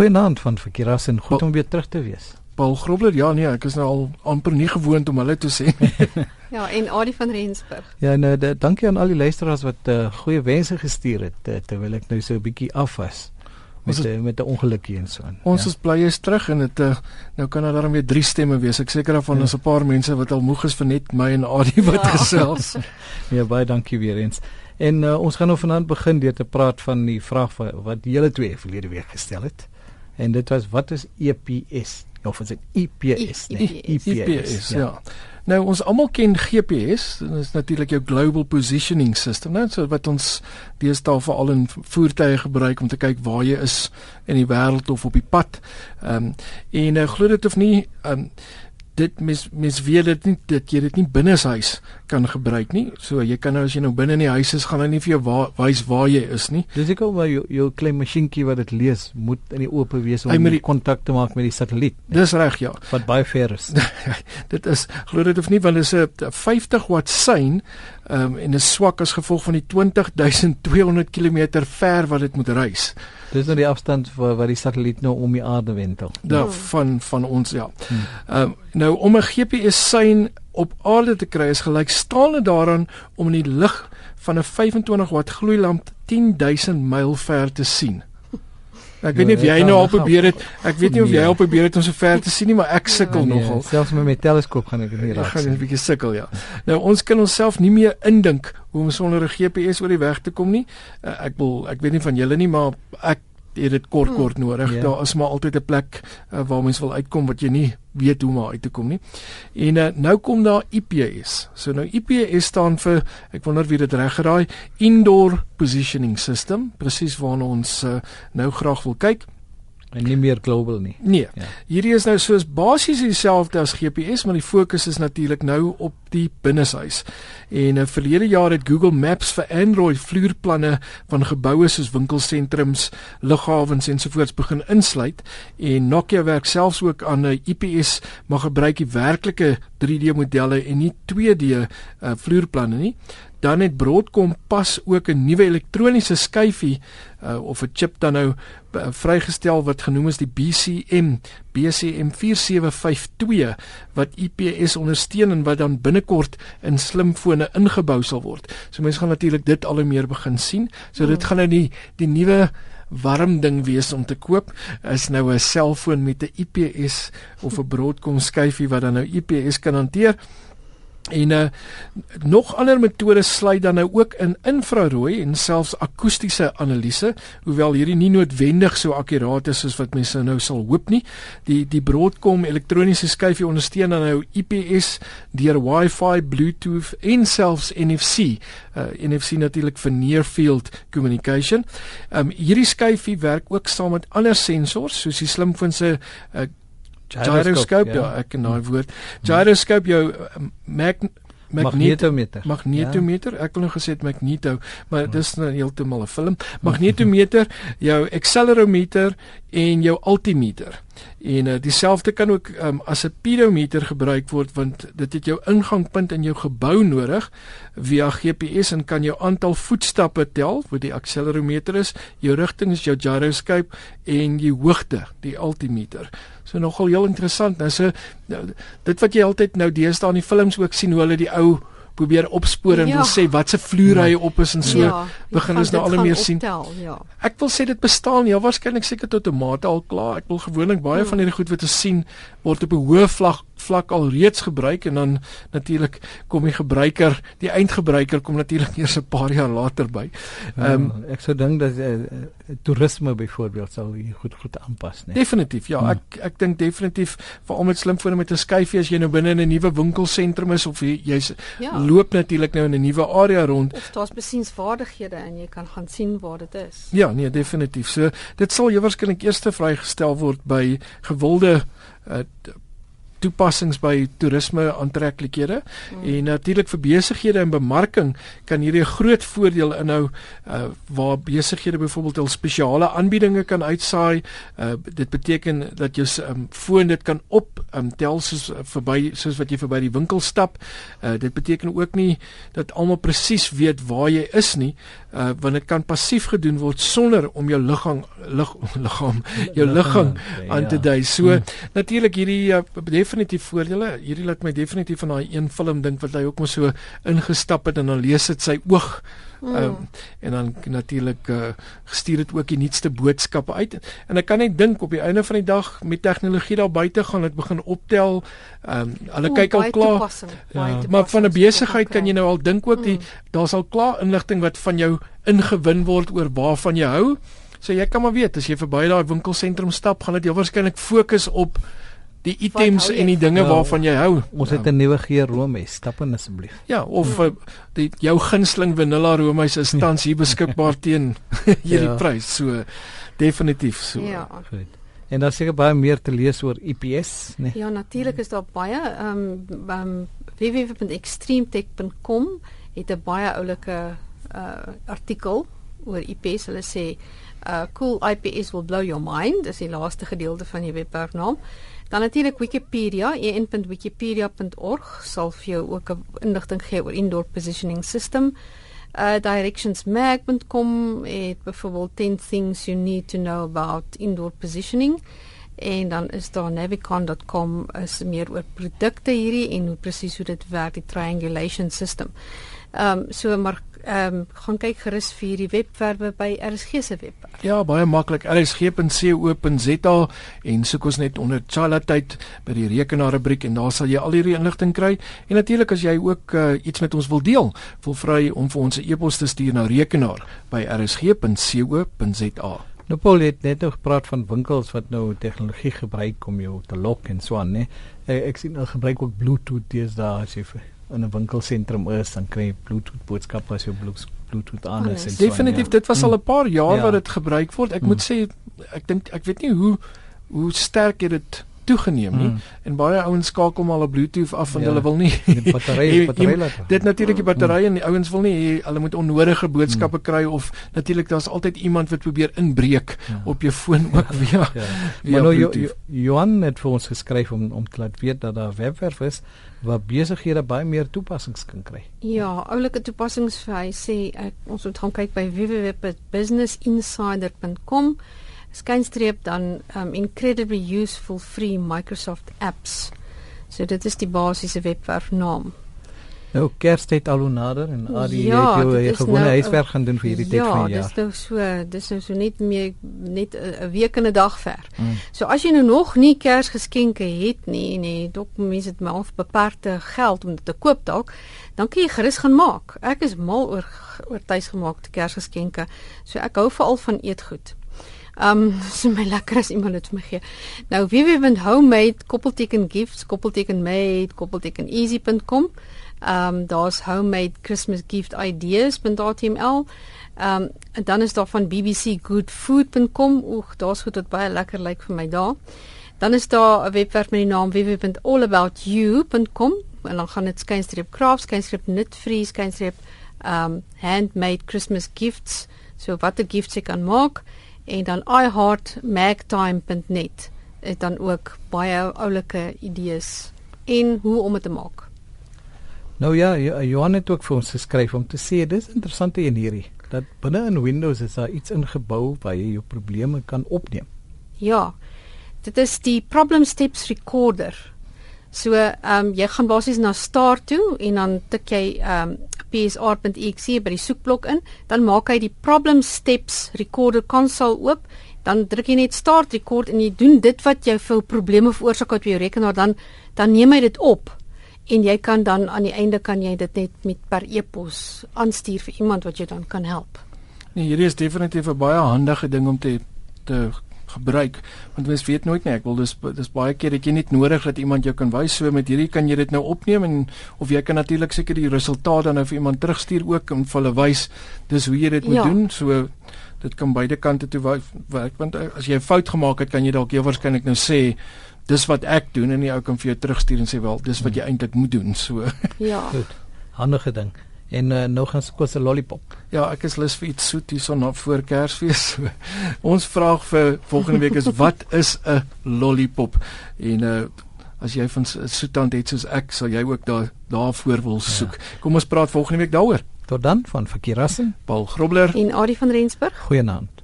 Goeienaand van Verkeeras en goed om weer terug te wees. Paul Grobler, ja nee, ek is nou al amper nie gewoond om hulle te sê. ja, en Adie van Rensburg. Ja, nou de, dankie aan al die luisteraars wat uh, goeie wense gestuur het uh, terwyl ek nou so 'n bietjie af was met is, met 'n ongelukkie en so aan. Ons ja. is bly jy's terug en dit uh, nou kan daar dan weer drie stemme wees. Ek seker daarvan ja. is 'n paar mense wat al moeg is vir net my en Adie wat ja. gesels. ja, baie dankie weer eens. En uh, ons gaan nou vanaand begin deur te praat van die vraag wat, wat die hele twee verlede week gestel het. En dit was wat is EPS? Of is dit EPS? Nee, EPS, EPS ja. ja. Nou ons almal ken GPS, dit is natuurlik jou global positioning system, net so wat ons deesdae veral in voertuie gebruik om te kyk waar jy is in die wêreld of op die pad. Ehm um, en uh, glo dit of nie, ehm um, dit mis mis weet dit nie dat jy dit nie binne huis kan gebruik nie. So jy kan nou as jy nou binne in die huis is, gaan hy nie vir jou wys waar, jy is nie. Dis ek al waar jou jou klein masjienkie wat dit lees moet in die oop wees om die kontak te maak met die satelliet. Dis reg ja. Wat baie ver is. dit is glo dit of nie want dit is 'n 50 watt sein um, en is swak as gevolg van die 20200 km ver wat dit moet reis. Dis nou die afstand waar waar die satelliet nou om die aarde wentel. Ja, van van ons ja. Hmm. Ehm um, nou om 'n GPS sein op aarde te kry is gelykstaande daaraan om in die lig van 'n 25 watt gloeilamp 10000 myl ver te sien. Ek weet nie of jy nou al probeer het. Ek weet nie of jy al probeer het om so ver te sien nie, maar ek sukkel nee, nogal. Selfs met my teleskoop gaan ek nie raak. Ek gaan 'n bietjie sukkel, ja. Nou ons kan onsself nie meer indink hoe om sonder 'n GPS oor die weg te kom nie. Uh, ek wil ek weet nie van julle nie, maar ek het dit kort kort hmm. nodig. Yeah. Ja. Daar is maar altyd 'n plek uh, waar mens wil uitkom wat jy nie weet hoe maar uit te kom nie. En uh, nou kom daar IPS. So nou IPS staan vir ek wonder wie dit reg geraai, Indoor Positioning System, presies waarna ons uh, nou graag wil kyk en nie meer global nie. Nee. Ja. Hierdie is nou soos basies dieselfde as GPS, maar die fokus is natuurlik nou op die binneshuis. En uh, verlede jaar het Google Maps vir Android vloerplanne van geboue soos winkelsentrums, lughawens ensovoorts begin insluit en Nokia werk selfs ook aan 'n IPS maar gebruik die werklike 3D modelle en nie 2D uh, vloerplanne nie dan het Broadcom pas ook 'n nuwe elektroniese skyfie uh, of 'n chip dan nou uh, vrygestel wat genoem is die BCM BCM 4752 wat IPS ondersteun en wat dan binnekort in slimfone ingebou sal word. So mense gaan natuurlik dit al hoe meer begin sien. So dit oh. gaan nou die die nuwe warm ding wees om te koop is nou 'n selfoon met 'n IPS of 'n Broadcom skyfie wat dan nou IPS kan hanteer. En uh, nog ander metodes sluit dan nou ook in infrarooi en selfs akoestiese analise, hoewel hierdie nie noodwendig so akkuraat is soos wat mense nou sal hoop nie. Die die Broadcom elektroniese skyfie ondersteun dan nou IPS deur Wi-Fi, Bluetooth en selfs NFC. Uh, NFC natuurlik vir near field communication. Um hierdie skyfie werk ook saam met ander sensors soos die slimfoon se uh, gyroscope ja, ja ek ken daai woord. Gyroscope jou uh, mag magnetometer. magnetometer? Ja. ek wil nou gesê het magneto maar ja. dis nou heeltemal 'n film. Magnetometer jou accelerometer en jou altimeter. En uh, dieselfde kan ook um, as 'n pedometer gebruik word want dit het jou ingangpunt in jou gebou nodig via GPS en kan jou aantal voetstappe tel wat die accelerometer is jou rigting is jou gyroscope en die hoogte die altimeter So nogal heel interessant. Nou so nou, dit wat jy altyd nou deesdae in die films ook sien hoe hulle die ou probeer opspoor en ja. wil sê wat se vloer hy op is en so ja, begin ons nou al meer sien. Optel, ja. Ek wil sê dit bestaan ja waarskynlik seker tot 'n mate al klaar. Ek wil gewoonlik baie ja. van hierdie goed wat ons sien word op 'n hoë vlak vlak al reeds gebruik en dan natuurlik kom die gebruiker, die eindgebruiker kom natuurlik eers 'n paar jaar later by. Ja, ehm um, ek sou dink dat uh, toerisme byvoorbeeld sou hier goed goed aanpas, né? Definitief. Ja, hmm. ek ek dink definitief veral met slimfone met 'n skyfie as jy nou binne in 'n nuwe winkelsentrum is of jy's ja. loop natuurlik nou in 'n nuwe area rond. Of daar's besiensvaardighede en jy kan gaan sien waar dit is. Ja, nee, definitief. So dit sal jy waarskynlik eers vrygestel word by gewilde uh, toepassings by toerisme aantreklikhede mm. en natuurlik vir besighede en bemarking kan hierdie 'n groot voordeel inhou uh, waar besighede byvoorbeeld hul spesiale aanbiedinge kan uitsaai. Uh, dit beteken dat jou um, foon dit kan op um, tel soos uh, verby soos wat jy verby die winkel stap. Uh, dit beteken ook nie dat almal presies weet waar jy is nie, uh want dit kan passief gedoen word sonder om jou liggaam lig, liggaam jou liggaam aan te dui. So hmm. natuurlik hierdie uh, definitief voordele. Hierdie laat my definitief van daai een film dink wat hy ook maar so ingestap het en dan lees dit sy oog Mm. Um, en dan natuurlik uh, gestuur dit ook die nuutste boodskappe uit. En ek kan net dink op die einde van die dag met tegnologie daar buite gaan dit begin optel. Ehm um, hulle kyk al klaar. Ja. Maar van 'n besigheid kan jy nou al dink ook die mm. daar's al klaar inligting wat van jou ingewin word oor waarvan jy hou. So jy kan maar weet as jy verby daai winkelsentrum stap, gaan dit jou waarskynlik fokus op die items en die dinge ja, waarvan jy hou. Ons het 'n nuwe geur roomys, stap in asseblief. Ja, of ja. die jou gunsteling vanilla roomys is tans hier beskikbaar teen hierdie ja. prys. So definitief so. Ja. Goed. En daar seker baie meer te lees oor IPS, né? Nee? Ja, natuurlik is daar baie ehm um, um, www.extremetech.com het 'n baie oulike uh artikel oor IPS. Hulle sê uh cool IPS will blow your mind. Dis die laaste gedeelte van die webwerf naam. Dan natuurlik Wikipedia, en.wikipedia.org sal vir jou ook 'n inligting gee oor indoor positioning system. Uh directionsmag.com het byvoorbeeld 10 things you need to know about indoor positioning. En dan is daar navicon.com is meer oor produkte hierdie en hoe presies hoe dit werk die triangulation system. Ehm um, so maar ehm um, gaan kyk gerus vir die webwerwe by RSG se webwerf. Ja, baie maklik rsg.co.za en soek ons net onder Chalatyd by die rekenaar rubriek en daar sal jy al hierdie inligting kry. En natuurlik as jy ook uh, iets met ons wil deel, voel vry om vir ons 'n e-pos te stuur na rekenaar by rsg.co.za. Nou Paul het net nog gepraat van winkels wat nou tegnologie gebruik om jou te lok en so aan, né? Ek, ek sien hulle gebruik ook Bluetooth deesdae as jy in 'n winkelsentrum is, dan kry jy Bluetooth boodskappe as jy Bluetooth aan is. Definitief, ja. dit was al 'n paar jaar ja. wat dit gebruik word. Ek mm. moet sê ek dink ek weet nie hoe hoe sterk dit toegeneem nie mm. en baie ouens skakel maar op Bluetooth af want ja, hulle wil nie die battery battery laat. Dit natuurlik die battery mm. en die ouens wil nie hulle moet onnodige boodskappe mm. kry of natuurlik daar's altyd iemand wat probeer inbreek ja. op jou foon ook via. ja. Maar nou jo, jo, Johan het vir ons geskryf om om te laat weet dat daar webwerf is waar besighede baie meer toepassings kan kry. Ja, oulike toepassings vir hy sê ek, ons moet gaan kyk by www.businessinsider.com skynstreep dan um incredibly useful free Microsoft apps. So dit is die basiese webwerf naam. Nou Kerstyd al hoe nader en Adi ja, het jou eie gewone nou, huiswerk gaan doen vir hierdie tyd ja, van die jaar. Ja, dis nou so, dis nou so net meer net 'n week en 'n dag ver. Mm. So as jy nou nog nie Kersgeskenke het nie en jy dalk mense het maar beperkte geld om dit te koop dalk, dan kan jy gerus gaan maak. Ek is mal oor oor tuisgemaakte Kersgeskenke. So ek hou veral van eetgoed. Um so my lekker as iemand dit vir my gee. Nou www.homemade koppelteken gifts koppelteken made koppelteken easy.com. Um daar's homemade Christmas gift ideas.html. Um en dan is daar van bbcgoodfood.com. Oek, daar's goed wat baie lekker lyk vir my daar. Dan is daar 'n webwerf met die naam www.allaboutyou.com en dan gaan dit skynstreep crafts, skynstreep knitfree, skynstreep um handmade Christmas gifts. So watter gifts jy kan maak en dan iheartmagtime.net het dan ook baie oulike idees en hoe om dit te maak. Nou ja, Johan het ook vir ons geskryf om te sê dis interessante een hierdie dat binne in Windows is daar iets ingebou waar jy jou probleme kan opneem. Ja. Dit is die problem steps recorder. So, ehm um, jy gaan basies na start toe en dan tik jy ehm um, psr.exe by die soekblok in, dan maak hy die problem steps recorder console oop, dan druk jy net start record en jy doen dit wat jou veel probleme veroorsaak op jou rekenaar, dan dan neem hy dit op en jy kan dan aan die einde kan jy dit net met per e-pos aanstuur vir iemand wat jou dan kan help. Nee, hierdie is definitief 'n baie handige ding om te te gebruik. Want mens weet nooit nie ek wil dis dis baie keer dat jy net nodig dat iemand jou kan wys. So met hierdie kan jy dit nou opneem en of jy kan natuurlik seker die resultaat dan nou vir iemand terugstuur ook en vir hulle wys dis hoe jy dit moet ja. doen. So dit kan beide kante toe werk. Want as jy 'n fout gemaak het kan jy dalk jou waarskynlik nou sê dis wat ek doen en die ou kan vir jou terugstuur en sê wel dis wat jy eintlik moet doen. So. Ja. Goed. Handige ding en uh, nog 'n kos 'n lollipop. Ja, ek is lus vir iets soet hierson na voor Kersfees. Ons vraag vir volgende week is wat is 'n lollipop? En uh as jy van soetand het soos ek, sal jy ook daar daarvoor wil ja. soek. Ja. Kom ons praat volgende week daaroor. Tot dan van Verkeerassen. Paul Grobler en Adie van Rensburg. Goeienaand.